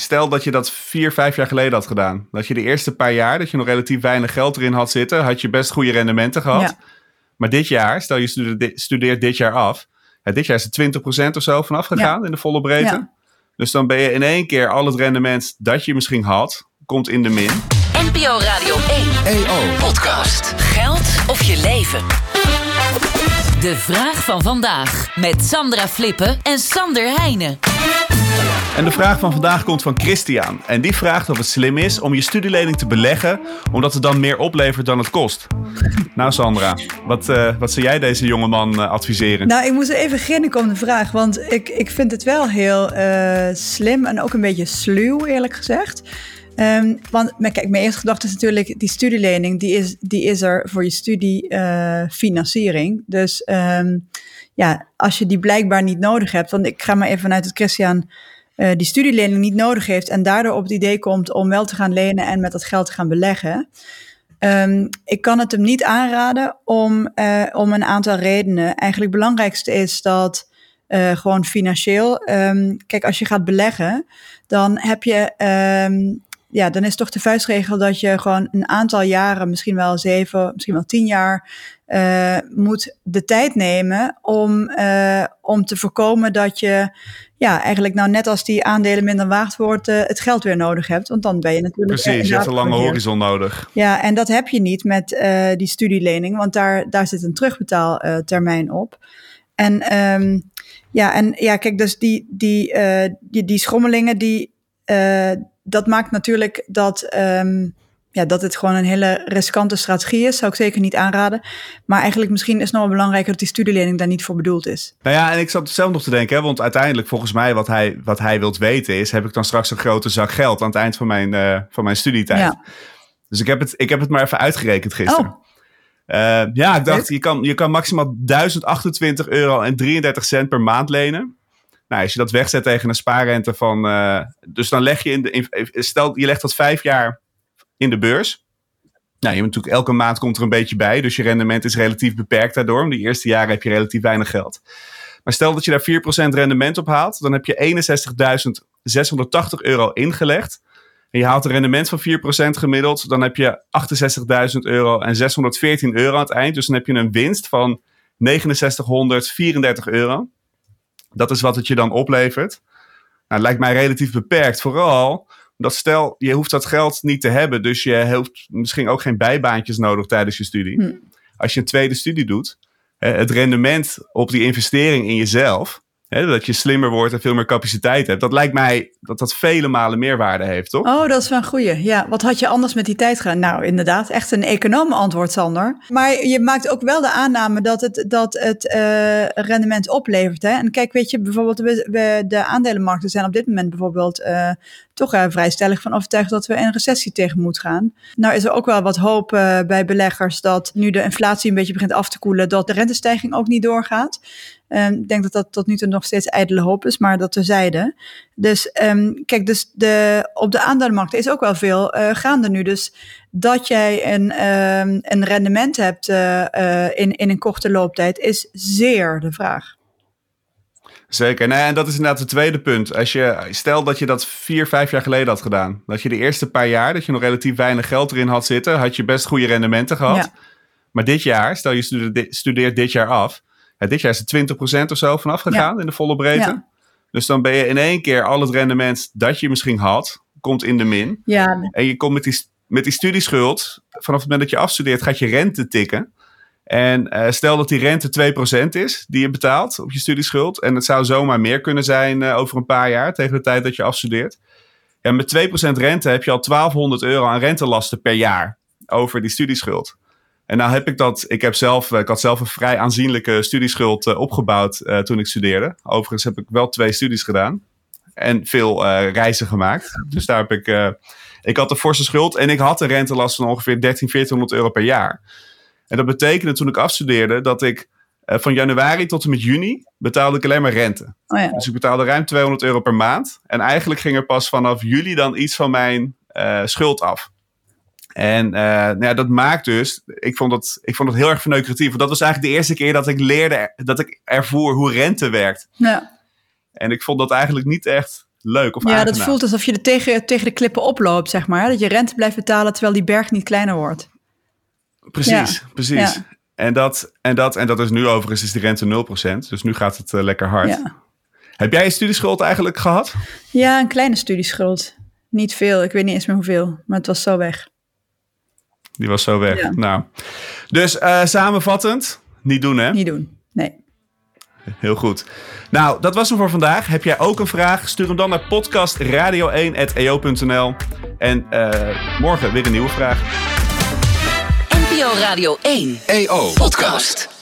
stel dat je dat vier, vijf jaar geleden had gedaan. Dat je de eerste paar jaar, dat je nog relatief weinig geld erin had zitten, had je best goede rendementen gehad. Ja. Maar dit jaar, stel je studeert, studeert dit jaar af. Ja, dit jaar is er 20% of zo vanaf gegaan in de volle breedte. Ja. Dus dan ben je in één keer al het rendement dat je misschien had, komt in de min. NPO Radio 1. EO. Podcast. Geld of je leven. De vraag van vandaag. Met Sandra Flippen en Sander Heijnen. En de vraag van vandaag komt van Christian. En die vraagt of het slim is om je studielening te beleggen, omdat het dan meer oplevert dan het kost. Nou Sandra, wat, eh, wat zou jij deze jongeman eh, adviseren? Nou, ik moest even beginnen om de vraag. Want ik, ik vind het wel heel eh, slim en ook een beetje sluw, eerlijk gezegd. Ehm, want maar kijk, mijn eerste gedachte is natuurlijk... die studielening, die is, die is er voor je studiefinanciering. dus ehm, ja, als je die blijkbaar niet nodig hebt... want ik ga maar even vanuit dat Christian eh, die studielening niet nodig heeft... en daardoor op het idee komt om wel te gaan lenen... en met dat geld te gaan beleggen... Ehm, ik kan het hem niet aanraden om, eh, om een aantal redenen. Eigenlijk het belangrijkste is dat eh, gewoon financieel. ehm, kijk, als je gaat beleggen, dan heb je. ehm, ja, dan is toch de vuistregel dat je gewoon een aantal jaren, misschien wel zeven, misschien wel tien jaar, eh, moet de tijd nemen om, eh, om te voorkomen dat je, ja, eigenlijk nou net als die aandelen minder waard wordt, het geld weer nodig hebt. Want dan ben je natuurlijk. Precies, je hebt een lange horizon nodig. Ja, en dat heb je niet met eh, die studielening, want daar, daar zit een terugbetaaltermijn op. En ehm, ja, en ja, kijk, dus die, die, eh, die, die schommelingen, die, eh, dat maakt natuurlijk dat, ehm, ja, dat het gewoon een hele riskante strategie is. Zou ik zeker niet aanraden. Maar eigenlijk misschien is het nog wel belangrijker dat die studielening daar niet voor bedoeld is. Nou ja, en ik zat zelf nog te denken, hè, want uiteindelijk volgens mij wat hij, wat hij wilt weten is, heb ik dan straks een grote zak geld aan het eind van mijn, eh, van mijn studietijd. Ja. Dus ik heb, het, ik heb het maar even uitgerekend gisteren. Oh. Eh, ja, ik dacht, je kan, je kan maximaal 1028 euro en 33 cent per maand lenen. Nou, als je dat wegzet tegen een spaarrente van... eh, dus dan leg je in de... in- stel, je legt dat vijf jaar in de beurs. Nou, je hebt natuurlijk elke maand komt er een beetje bij. Dus je rendement is relatief beperkt daardoor. Want die eerste jaren heb je relatief weinig geld. Maar stel dat je daar 4% rendement op haalt. Dan heb je 61.680 euro ingelegd. En je haalt een rendement van 4% gemiddeld. Dan heb je 68.000 euro en 614 euro aan het eind. Dus dan heb je een winst van 6934 euro. Dat is wat het je dan oplevert. Nou, lijkt mij relatief beperkt. Vooral dat stel, je hoeft dat geld niet te hebben. Dus je heeft misschien ook geen bijbaantjes nodig tijdens je studie. Hm. Als je een tweede studie doet, het rendement op die investering in jezelf. Dat je slimmer wordt en veel meer capaciteit hebt. Dat lijkt mij dat dat vele malen meerwaarde heeft, toch? Oh, dat is wel een goeie. Ja, wat had je anders met die tijd gedaan? Nou, inderdaad, echt een econoom antwoord, Sander. Maar je maakt ook wel de aanname dat het, dat het eh, rendement oplevert. Hè? En kijk, weet je, bijvoorbeeld de aandelenmarkten zijn op dit moment bijvoorbeeld eh, toch eh, vrij stellig van overtuigd dat we een recessie tegen moeten gaan. Nou is er ook wel wat hoop eh, bij beleggers dat nu de inflatie een beetje begint af te koelen, dat de rentestijging ook niet doorgaat. Ehm, ik denk dat dat tot nu toe nog steeds ijdele hoop is, maar dat terzijde. Dus ehm, kijk, dus de, op de aandelenmarkt is ook wel veel eh, gaande nu. Dus dat jij een, ehm, een rendement hebt in, in een korte looptijd is zeer de vraag. Zeker. Nee, en dat is inderdaad het tweede punt. Als je, stel dat je dat vier, vijf jaar geleden had gedaan. Dat je de eerste paar jaar, dat je nog relatief weinig geld erin had zitten, had je best goede rendementen gehad. Ja. Maar dit jaar, stel je studeert, studeert dit jaar af. Ja, dit jaar is er 20% of zo vanaf gegaan in de volle breedte. Dus dan ben je in één keer al het rendement dat je misschien had, komt in de min. En je komt met die, met die studieschuld, vanaf het moment dat je afstudeert, gaat je rente tikken. En eh, stel dat die rente 2% is die je betaalt op je studieschuld. En het zou zomaar meer kunnen zijn eh, over een paar jaar, tegen de tijd dat je afstudeert. Ja, met 2% rente heb je al 1200 euro aan rentelasten per jaar over die studieschuld. En nou heb ik dat, ik, heb zelf, ik had zelf een vrij aanzienlijke studieschuld eh, opgebouwd eh, toen ik studeerde. Overigens heb ik wel twee studies gedaan en veel eh, reizen gemaakt. Dus daar heb ik, eh, ik had een forse schuld en ik had een rentelast van ongeveer 13, 1400 euro per jaar. En dat betekende toen ik afstudeerde dat ik eh, van januari tot en met juni betaalde ik alleen maar rente. oh ja. Dus ik betaalde ruim 200 euro per maand. En eigenlijk ging er pas vanaf juli dan iets van mijn eh, schuld af. En eh, nou ja, dat maakt dus, ik vond dat, ik vond dat heel erg verneukeratief. Want dat was eigenlijk de eerste keer dat ik leerde, dat ik ervoer hoe rente werkt. ja. En ik vond dat eigenlijk niet echt leuk of Ja, aangenaam. dat voelt alsof je er tegen, tegen de klippen oploopt, zeg maar. Dat je rente blijft betalen terwijl die berg niet kleiner wordt. Precies, Ja. precies. Ja. En, dat, en, dat, en dat is nu overigens is de rente 0%. Dus nu gaat het eh, lekker hard. Ja. Heb jij je studieschuld eigenlijk gehad? ja, een kleine studieschuld. Niet veel, ik weet niet eens meer hoeveel, maar het was zo weg. Die was zo weg. Ja. Nou. Dus eh, samenvattend, niet doen hè? Niet doen, nee. Heel goed. Nou, dat was hem voor vandaag. Heb jij ook een vraag? Stuur hem dan naar podcastradio1.eo.nl. En eh, morgen weer een nieuwe vraag. NPO Radio 1. EO Podcast.